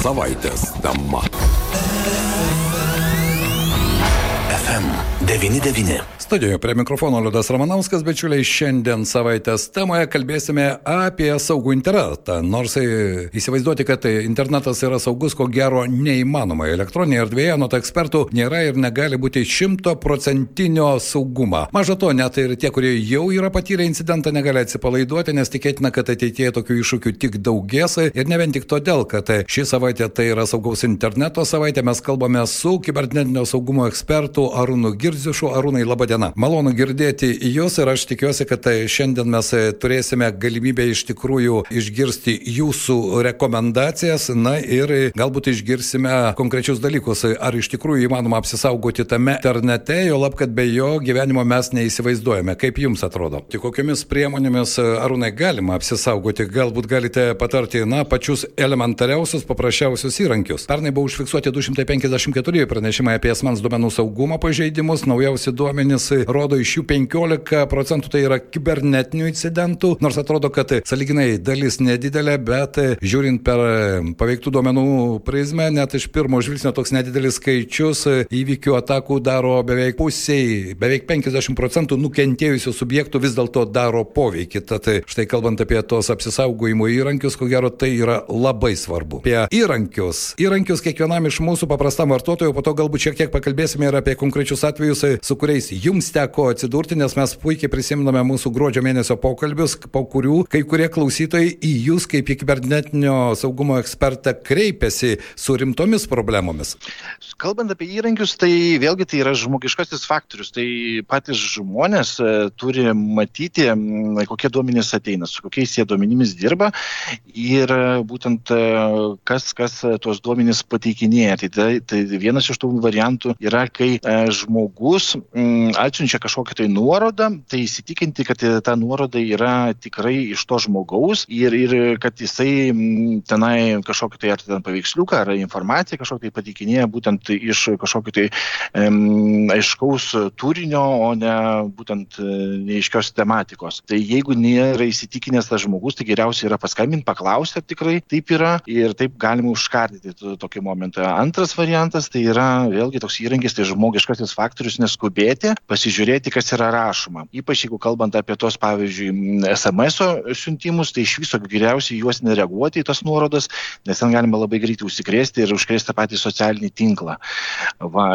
savaitės tema. FM99. Studijoje prie mikrofono Liudas Ramanauskas, bičiuliai, šiandien savaitės temoje kalbėsime apie saugų internetą. Nors įsivaizduoti, kad internetas yra saugus, ko gero neįmanoma. Elektroninėje erdvėje, nuo ekspertų, nėra ir negali būti šimtoprocentinio saugumo. Maža to, net ir tie, kurie jau yra patyrę incidentą, negali atsipalaiduoti, nes tikėtina, kad ateityje tokių iššūkių tik daugės. Ir ne vien tik todėl, kad ši savaitė tai yra saugaus interneto savaitė, mes kalbame su kibernetinio saugumo ekspertu Arūnu Girdziušu. Arūnai, laba diena. Malonu girdėti jūs ir aš tikiuosi, kad tai šiandien mes e, turėsime galimybę iš tikrųjų išgirsti jūsų rekomendacijas, na ir e, galbūt išgirsime konkrečius dalykus, ar iš tikrųjų įmanoma apsisaugoti tame internete, jo lab, kad be jo gyvenimo mes neįsivaizduojame. Kaip jums atrodo? Tik kokiamis priemonėmis, e, arūnai, galima apsisaugoti? Galbūt galite patarti, na, pačius elementariausius, paprasčiausius įrankius. Pernai buvo užfiksuoti 254 pranešimai apie asmens duomenų saugumo pažeidimus, naujausi duomenys rodo iš jų 15 procentų tai yra kibernetinių incidentų, nors atrodo, kad saliginai dalis nedidelė, bet žiūrint per paveiktų duomenų prizmę, net iš pirmo žvilgsnio toks nedidelis skaičius įvykių atakų daro beveik pusiai, beveik 50 procentų nukentėjusių subjektų vis dėlto daro poveikį. Tad štai kalbant apie tos apsisaugojimo įrankius, ko gero tai yra labai svarbu. Apie įrankius. Įrankius kiekvienam iš mūsų paprastam vartotojui, po to galbūt šiek tiek pakalbėsime ir apie konkrečius atvejus, su kuriais jums teko atsidurti, nes mes puikiai prisimname mūsų gruodžio mėnesio pokalbius, po kurių kai kurie klausytojai į jūs kaip į kibernetinio saugumo ekspertą kreipiasi su rimtomis problemomis. Kalbant apie įrankius, tai vėlgi tai yra žmogiškasis faktorius. Tai patys žmonės e, turi matyti, kokie duomenys ateina, su kokiais jie duomenimis dirba ir e, būtent e, kas, kas tuos duomenys pateikinėja. Tai, tai, tai vienas iš tų variantų yra, kai žmogus atsiunčia atsiunčia kažkokią tai nuorodą, tai įsitikinti, kad ta nuoroda yra tikrai iš to žmogaus ir, ir kad jisai tenai kažkokį tai ar ten paveiksliuką, ar informaciją kažkokį tai patikinėja būtent iš kažkokio tai um, aiškaus turinio, o ne būtent e, neiškios tematikos. Tai jeigu nėra įsitikinęs tas žmogus, tai geriausia yra paskambinti, paklausti, ar tikrai taip yra ir taip galima užkardyti tokį momentą. Antras variantas tai yra vėlgi toks įrankis, tai žmogiškasis faktorius neskubėti, pasižiūrėti kas yra rašoma. Ypač jeigu kalbant apie tos, pavyzdžiui, SMS siuntimus, tai iš viso geriausiai juos nereaguoti į tas nuorodas, nes ten galima labai greitai užsikrėsti ir užkrėsti patį socialinį tinklą. Va,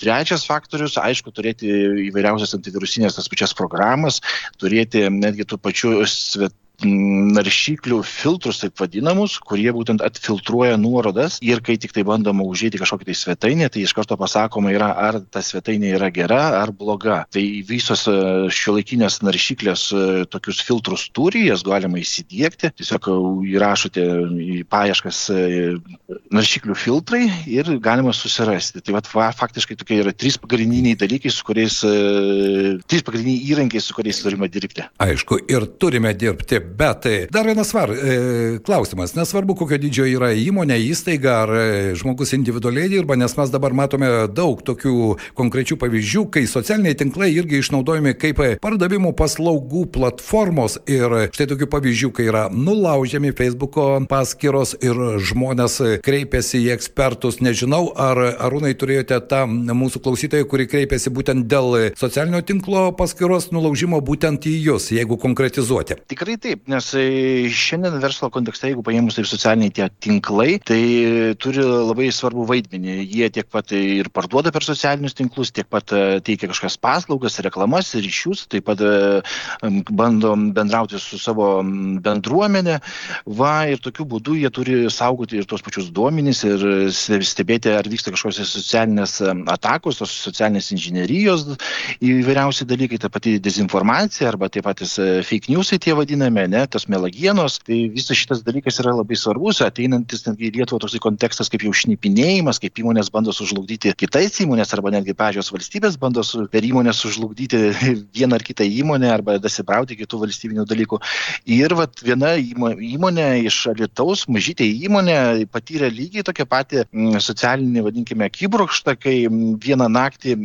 trečias faktorius, aišku, turėti įvairiausias antivirusinės tas pačias programas, turėti netgi tų pačių svet naršyklių filtrus, taip vadinamus, kurie būtent atfiltruoja nuorodas ir kai tik tai bandoma užėti kažkokią tai svetainę, tai iš karto pasakoma yra, ar ta svetainė yra gera ar bloga. Tai visos e, šiuolaikinės naršyklės e, tokius filtrus turi, jas galima įsidėkti, tiesiog įrašote į paieškas e, naršyklių filtrai ir galima susirasti. Tai vat, faktiškai tokie yra trys pagrindiniai dalykai, su kuriais, trys pagrindiniai įrankiai, su kuriais turime dirbti. Aišku, ir turime dirbti Bet tai dar vienas svar, e, klausimas. Nesvarbu, kokio dydžio yra įmonė, įstaiga ar e, žmogus individualiai dirba, nes mes dabar matome daug tokių konkrečių pavyzdžių, kai socialiniai tinklai irgi išnaudojami kaip pardavimų paslaugų platformos. Ir štai tokių pavyzdžių, kai yra nulaužiami Facebook'o paskyros ir žmonės kreipiasi į ekspertus. Nežinau, ar Arūnai turėjote tą mūsų klausytoją, kuri kreipiasi būtent dėl socialinio tinklo paskyros nulaužimo būtent į jūs, jeigu konkretizuoti. Tikrai taip taip nes e, šiandien verslo kontekste jeigu paėmus taip socialiniai tie tinklai tai turi labai svarbų vaidmenį. Jie tiek pat ir parduoda per socialinius tinklus tiek pat e, teikia kažkokias paslaugas reklamas ryšius taip pat e, bando bendrauti su savo bendruomene. Va ir tokiu būdu jie turi saugoti ir tuos pačius duomenis ir stebėti ar vyksta kažkokios socialinės atakos tos socialinės inžinerijos įvairiausi dalykai ta pati dezinformacija arba tie patys fake newsai tie vadinami ne, tos melagienos, tai visas šitas dalykas yra labai svarbus, ateinantis netgi į Lietuvą toksai kontekstas kaip jau šnipinėjimas, kaip įmonės bando sužlugdyti kitais įmonės arba netgi pačios valstybės bando su, per įmonės sužlugdyti vieną ar kitą įmonę arba dasibrauti kitų valstybinių dalykų. Ir vat, viena įmonė iš Lietuvos, mažytė įmonė, patyrė lygiai tokią patį mm, socialinį, vadinkime, kibrokštą, kai mm, vieną naktį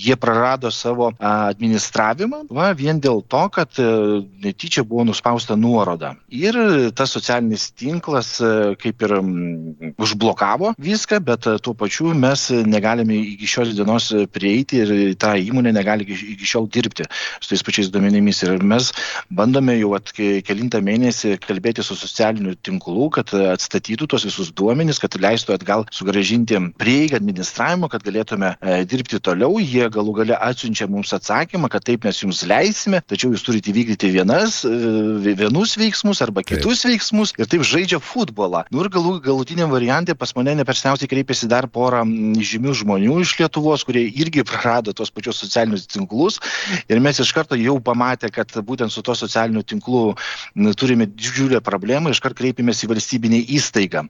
jie prarado savo administravimą, va, vien dėl to, kad e, netyčia buvo nuspręsta užspausta nuoroda. Ir tas socialinis tinklas kaip ir užblokavo viską, bet tuo pačiu mes negalime iki šios dienos prieiti ir ta įmonė negali iki šiol dirbti su tais pačiais duomenimis. Ir mes bandome jau at, kelintą mėnesį kalbėti su socialiniu tinklu, kad atstatytų tuos visus duomenis, kad leistų atgal sugražinti prieigą administravimo, kad galėtume e, dirbti toliau. Jie galų gale atsiunčia mums atsakymą, kad taip mes jums leisime, tačiau jūs turite įvykdyti vienas, e, vienus veiksmus arba kitus taip. veiksmus ir taip žaidžia futbolą. Nu ir galų galutiniam variantė pas mane nepersniausiai kreipėsi dar porą žymių žmonių iš Lietuvos, kurie irgi prarado tos pačios socialinius tinklus ir mes iš karto jau pamatę, kad būtent su to socialiniu tinklu turime didžiulę problemą, iškart kreipėmės į valstybinę įstaigą.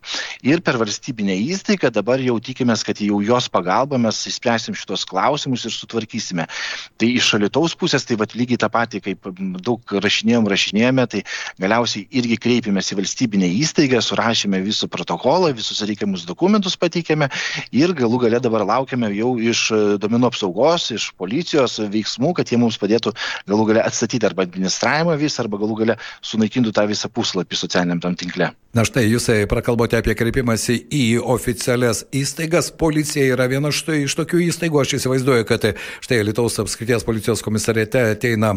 Ir per valstybinę įstaigą dabar jau tikimės, kad jau jos pagalba mes įspręsim šitos klausimus ir sutvarkysime. Tai iš šalitaus pusės, tai vad lygiai tą patį, kaip daug rašinėjom, rašinėjome, tai galiausiai irgi kreipėmės į valstybinę įstaigą, surašėme visų protokolą, visus reikiamus dokumentus pateikėme ir galų gale dabar laukiame jau iš domenų apsaugos, iš policijos veiksmų, kad jie mums padėtų galų gale atstatyti arba administravimą visą, arba galų gale sunaikintų tą visą puslapį socialiniam tam tinkle. Na štai, jūs prakalbote apie kreipimąsi į oficialias įstaigas. Policija yra viena štai iš tokių įstaigų. Aš įsivaizduoju, kad štai Lietuvos apskrities policijos komisariate ateina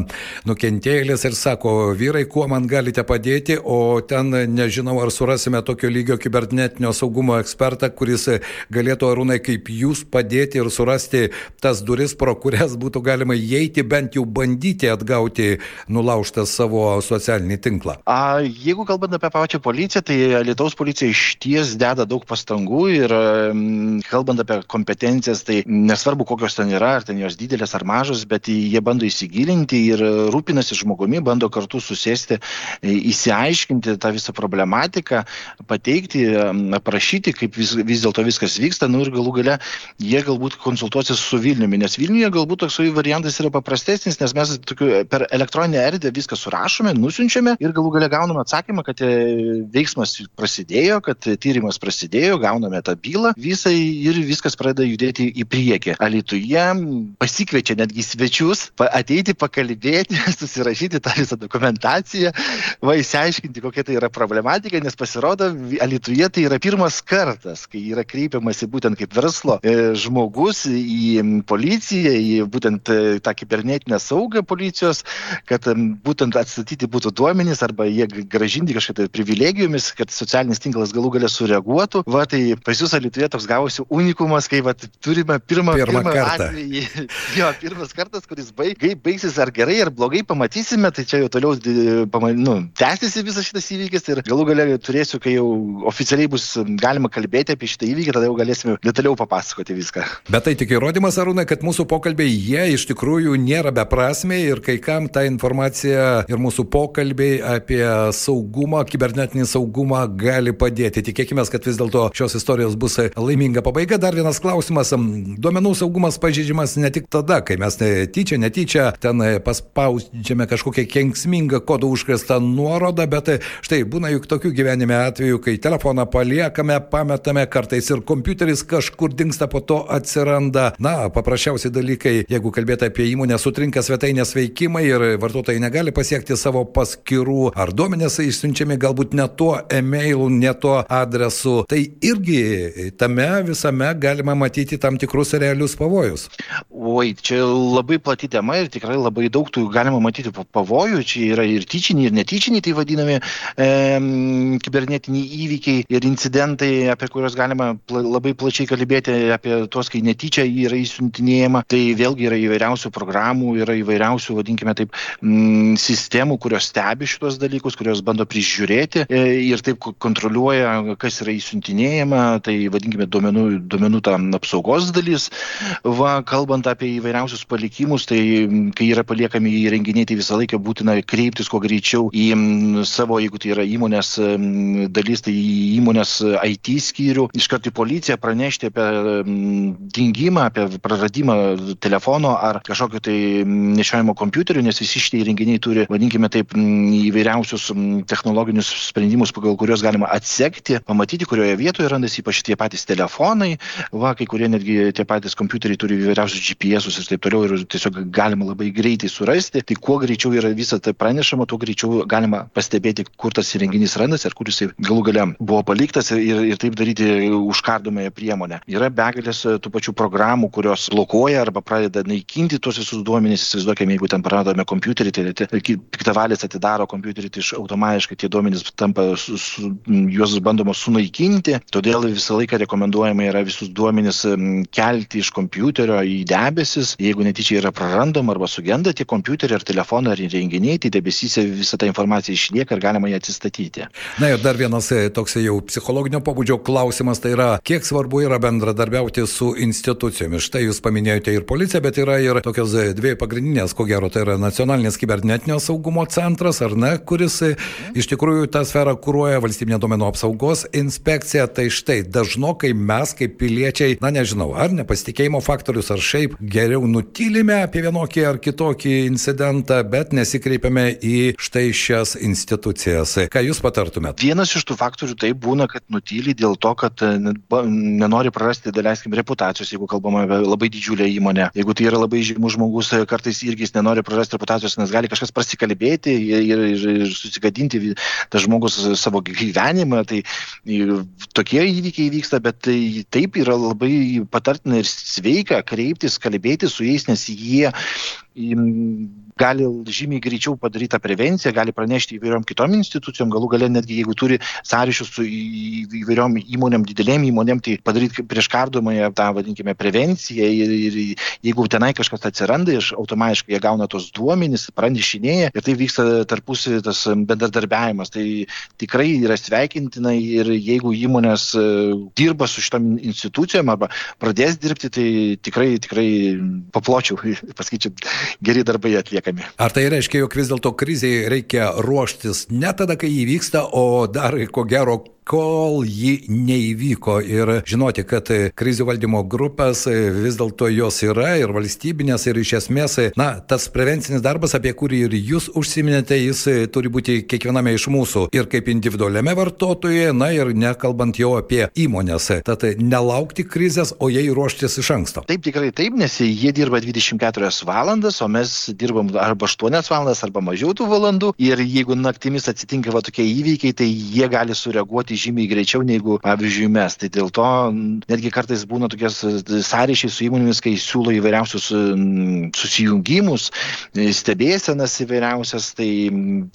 nukentėlis ir sako, vyrai, kuo man galite padėti, o ten nežinau, ar surasime tokio lygio kibernetinio saugumo ekspertą, kuris galėtų arūnai kaip jūs padėti ir surasti tas duris, pro kurias būtų galima įeiti, bent jau bandyti atgauti nulaužtą savo socialinį tinklą. A, jeigu kalbant apie pačią policiją, tai Lietuvos policija iš ties deda daug pastangų ir kalbant apie kompetencijas, tai nesvarbu, kokios ten yra, ar ten jos didelės ar mažos, bet jie bando įsigilinti ir rūpinasi žmogumi, bando kartu susėsti, įsiaiškinti tą visą problematiką, pateikti, aprašyti, kaip vis, vis dėlto viskas vyksta, nu ir galų gale jie galbūt konsultuosis su Vilniumi, nes Vilniuje galbūt toksai variantas yra paprastesnis, nes mes tokiu, per elektroninę erdvę viską surašome, nusiunčiame ir galų gale gauname atsakymą, kad e, veiksmas prasidėjo, kad tyrimas prasidėjo, gauname tą bylą visai ir viskas pradeda judėti į priekį. Alituje pasikviečia netgi svečius ateiti, pakalbėti, susirašyti tą visą dokumentaciją, va įsiaiškinti, kokia tai yra problematika, nes pasirodo, Alituje tai yra pirmas kartas, kai yra kreipiamasi būtent kaip verslo e, žmogus į policiją, į būtent e, tą kibernetinę saugą policijos, kad būtent atstatyti būtų duomenys arba jie gražinti kažkokią tai privilegijomis kad socialinis tinklas galų galę sureaguotų. Va, tai pas jūs Lietuvoje toks gavosi unikumas, kai va, turime pirmą, pirmą, pirmą kartą. Atvejį. Jo, pirmas kartas, kuris baig, baigsis ar gerai ar blogai, pamatysime, tai čia jau toliau nu, tęsiasi visas šitas įvykis ir galų galę turėsiu, kai jau oficialiai bus galima kalbėti apie šitą įvykį, tada jau galėsime detaliau papasakoti viską. Bet tai tik įrodymas, Arūnai, kad mūsų pokalbiai jie iš tikrųjų nėra beprasmiai ir kai kam ta informacija ir mūsų pokalbiai apie saugumą, kibernetinį saugumą, gali padėti. Tikėkime, kad vis dėlto šios istorijos bus laiminga pabaiga. Dar vienas klausimas. Duomenų saugumas pažydžiamas ne tik tada, kai mes tyčia, netyčia ten paspaudžiame kažkokią kenksmingą kodų užkrestą nuorodą, bet štai būna juk tokių gyvenime atvejų, kai telefoną paliekame, pametame, kartais ir kompiuteris kažkur dinksta, po to atsiranda, na, paprasčiausi dalykai, jeigu kalbėti apie įmonę, sutrinka svetainės veikimai ir vartotojai negali pasiekti savo paskirų, ar duomenės išsiunčiami galbūt ne tuo e-mailu, ne tuo adresu. Tai irgi tame visame galima matyti tam tikrus realius pavojus. Oi, čia labai plati tema ir tikrai labai daug tų galima matyti pavojų. Čia yra ir tyčiniai, ir netyčiniai, tai vadinami e, kibernetiniai įvykiai ir incidentai, apie kuriuos galima pla, labai plačiai kalbėti, apie tuos, kai netyčia yra įsiuntinėjama. Tai vėlgi yra įvairiausių programų, yra įvairiausių, vadinkime taip, m, sistemų, kurios stebi šitos dalykus, kurios bando prižiūrėti e, ir taip kontroliuoja, kas yra įsiuntinėjama, tai vadinkime duomenų, duomenų tą apsaugos dalis. Va, kalbant apie įvairiausius palikimus, tai kai yra paliekami įrenginiai, tai visą laiką būtina kreiptis kuo greičiau į savo, jeigu tai yra įmonės dalis, tai į įmonės IT skyrių, iš karto į policiją pranešti apie dingimą, apie praradimą telefono ar kažkokio tai nešiojimo kompiuterio, nes visi šitie įrenginiai turi, vadinkime taip, įvairiausius technologinius sprendimus pagal kuriuos galima atsekti, pamatyti, kurioje vietoje randasi ypač tie patys telefonai, va, kai kurie netgi tie patys kompiuteriai turi įvairiausius GPS ir taip toliau ir tiesiog galima labai greitai surasti, tai kuo greičiau yra visą tai pranešama, tuo greičiau galima pastebėti, kur tas įrenginys randasi ir kur jisai galų gale buvo paliktas ir, ir taip daryti užkardomąją priemonę. Yra begalės e, tų pačių programų, kurios blokuoja arba pradeda naikinti tuos visus duomenys. Įsivaizduokime, jeigu ten praradome kompiuterį, tai piktavalis atidaro kompiuterį, tai automatiškai tie duomenys tampa, su, su, juos bandoma sunaikinti. Todėl visą laiką rekomenduojama yra visus duomenys kelti iš kompiuterio į debesis. Jeigu netyčia yra prarandama arba sugenda tie kompiuteriai ar telefonai ar įrenginiai, tai debesyse visa ta informacija išlieka ir galima ją atsistatyti. Na ir dar vienas e, toks jau psichologinio pobūdžio klausimas, tai yra, kiek svarbu yra bendradarbiauti su institucijomis. Štai jūs paminėjote ir policiją, bet yra ir tokios e, dvi pagrindinės, ko gero, tai yra nacionalinis kibernetinio saugumo centras, ar ne, kuris e, iš tikrųjų tą sferą kūruoja valstybinė domenų apsaugos inspekcija. Tai štai dažnokai mes kaip piliečiai, na nežinau, ar nepasitikėjimo faktorius, ar šiaip geriau nutylime apie vienokį ar kitokį incidentą, bet nesikreipiame į štai šias institucijas. Ką jūs patartumėte? Vienas iš tų faktorių tai būna, kad nutyli dėl to, kad e, nenori prarasti, daleiskim, reputacijos, jeigu kalbame apie labai didžiulę įmonę. Jeigu tai yra labai žymus žmogus, e, kartais irgi jis nenori prarasti reputacijos, nes gali kažkas prasikalbėti ir, ir, ir susigadinti tas žmogus savo gyvenimą. Tai tokie įvykiai vyksta, bet tai taip yra labai patartina ir sveika kreiptis, kalbėti su jais, nes jie gali žymiai greičiau padaryt tą prevenciją, gali pranešti įvairiom kitom institucijom, galų gale netgi jeigu turi sąryšius su įvairiom įmonėm, didelėm įmonėm, tai padaryti prieš kardomąją tą, vadinkime, prevenciją ir, ir jeigu tenai kažkas atsiranda, iš automatiškai jie gauna tos duomenys, pranešinėja ir tai vyksta tarpusį tas bendradarbiavimas. Tai tikrai yra sveikintina ir jeigu įmonės e, dirba su šitom institucijom arba pradės dirbti, tai tikrai, tikrai papločiau, pasakyčiau, geri darbai atlieka atliekami. Ar tai reiškia, jog vis dėlto kriziai reikia ruoštis ne tada, kai įvyksta, o dar ko gero kol ji neįvyko ir žinoti, kad krizių valdymo grupės vis dėlto jos yra ir valstybinės ir iš esmės, na, tas prevencinis darbas, apie kurį ir jūs užsiminėte, jis turi būti kiekviename iš mūsų ir kaip individualiame vartotojuje, na ir nekalbant jau apie įmonės. Tad nelaukti krizės, o jai ruoštis iš anksto. Taip, tikrai taip, nes jie dirba 24 valandas, o mes dirbam arba 8 valandas, arba mažiau tų valandų. Ir jeigu naktimis atsitinka va tokie įvykiai, tai jie gali sureaguoti žymiai greičiau negu, pavyzdžiui, mes. Tai dėl to netgi kartais būna tokias sąryšiai su įmonėmis, kai siūlo įvairiausius susijungimus, stebėsenas įvairiausias, tai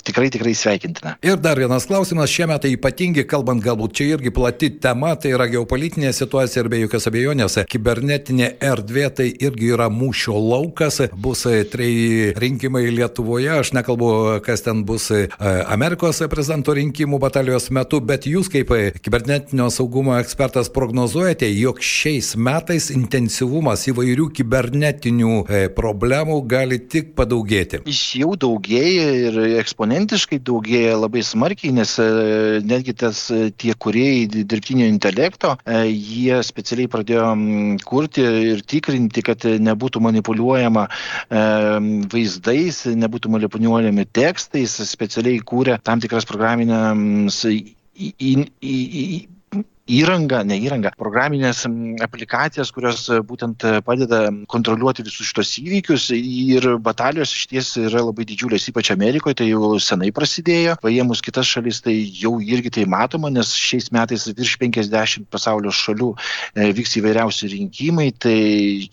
tikrai tikrai sveikintina. Ir dar vienas klausimas, šie metai ypatingi, kalbant galbūt čia irgi plati tema, tai yra geopolitinė situacija ir be jokios abejonės, kibernetinė erdvė tai irgi yra mūšio laukas, bus treji rinkimai Lietuvoje, aš nekalbu, kas ten bus Amerikos prezidento rinkimų batalijos metu, bet jūs kaip kibernetinio saugumo ekspertas prognozuojate, jog šiais metais intensyvumas įvairių kibernetinių e, problemų gali tik padaugėti? Jis jau daugėja ir eksponentiškai daugėja labai smarkiai, nes e, netgi tas e, tie kuriejai dirbtinio intelekto, jie specialiai pradėjo kurti ir tikrinti, kad nebūtų manipuliuojama vaizdais, nebūtų manipuliuojami tekstais, specialiai kūrė tam tikras programinės į, į, į, įrangą, ne įrangą, programinės aplikacijas, kurios e, būtent e, padeda kontroliuoti visus šitos įvykius. Ir batalijos iš ties yra labai didžiulės, ypač Amerikoje, tai jau senai prasidėjo, paėmus kitas šalis, tai jau irgi tai matoma, nes šiais metais virš 50 pasaulio šalių e, vyks įvairiausi rinkimai, tai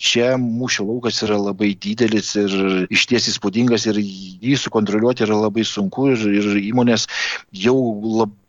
čia mūšio laukas yra labai didelis ir iš ties įspūdingas ir jį sukontroliuoti yra labai sunku ir, ir įmonės jau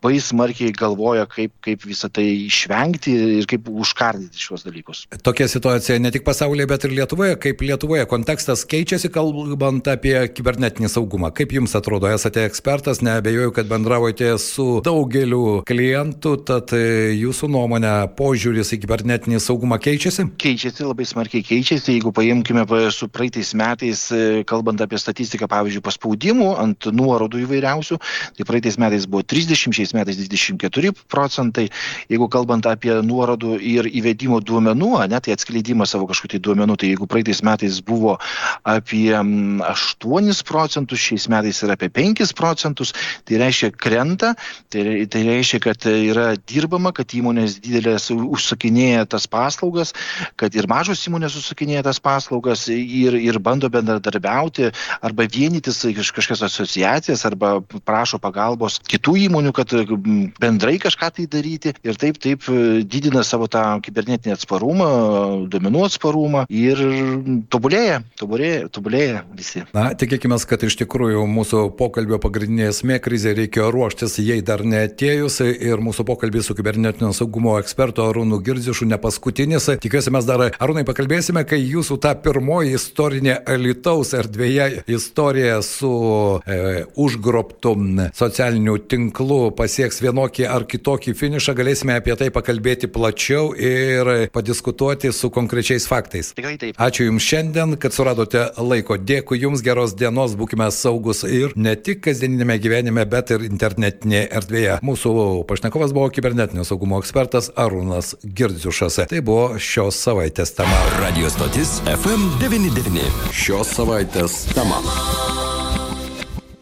labai smarkiai galvoja, kaip, kaip visą tai išvengti ir kaip užkardyti šios dalykus. Tokia situacija ne tik pasaulyje, bet ir Lietuvoje. Kaip Lietuvoje kontekstas keičiasi, kalbant apie kibernetinį saugumą. Kaip jums atrodo, esate ekspertas, neabejoju, kad bendravote su daugeliu klientų, tad jūsų nuomonė, požiūris į kibernetinį saugumą keičiasi? Keičiasi, labai smarkiai keičiasi. Jeigu paimkime su praeitais metais, kalbant apie statistiką, pavyzdžiui, paspaudimų ant nuorodų įvairiausių, tai praeitais metais buvo 30, šiais metais 24 procentai. Jeigu kalbant apie nuorodų ir įvedimo duomenų, ne, tai atskleidimą savo kažkokių tai duomenų, tai jeigu praeitais metais buvo apie 8 procentus, šiais metais yra apie 5 procentus, tai reiškia krenta, tai, tai reiškia, kad yra dirbama, kad įmonės didelės užsakinėja tas paslaugas, kad ir mažos įmonės užsakinėja tas paslaugas ir, ir bando bendradarbiauti arba vienytis kažkokias asociacijas arba prašo pagalbos kitų įmonių, kad bendrai kažką tai daryti ir taip, taip didina savo tą kibernetinį atsparumą, duomenų atsparumą ir tobulėja, tobulėja, tobulėja visi. Na, tikėkime, kad iš tikrųjų mūsų pokalbio pagrindinė esmė krizė reikėjo ruoštis, jei dar neatėjus ir mūsų pokalbis su kibernetinio saugumo ekspertu Arūnu Girdzišu ne paskutinis. Tikiuosi, mes dar Arūnai pakalbėsime, kai jūsų ta pirmoji istorinė Alitaus erdvėje istorija su e, užgrobtų socialinių tinklų pasieks vienokį ar kitokį finišą, galėsime apie tai pakalbėti plačiau ir padiskutuoti su konkrečiais faktais. Tikrai taip. Ačiū Jums šiandien, kad suradote laiko. Dėkui Jums, geros dienos, būkime saugus ir ne tik kasdieninėme gyvenime, bet ir internetinėje erdvėje. Mūsų pašnekovas buvo kibernetinio saugumo ekspertas Arūnas Girdziušas. Tai buvo šios savaitės tema. Radio stotis FM99. Šios savaitės tema.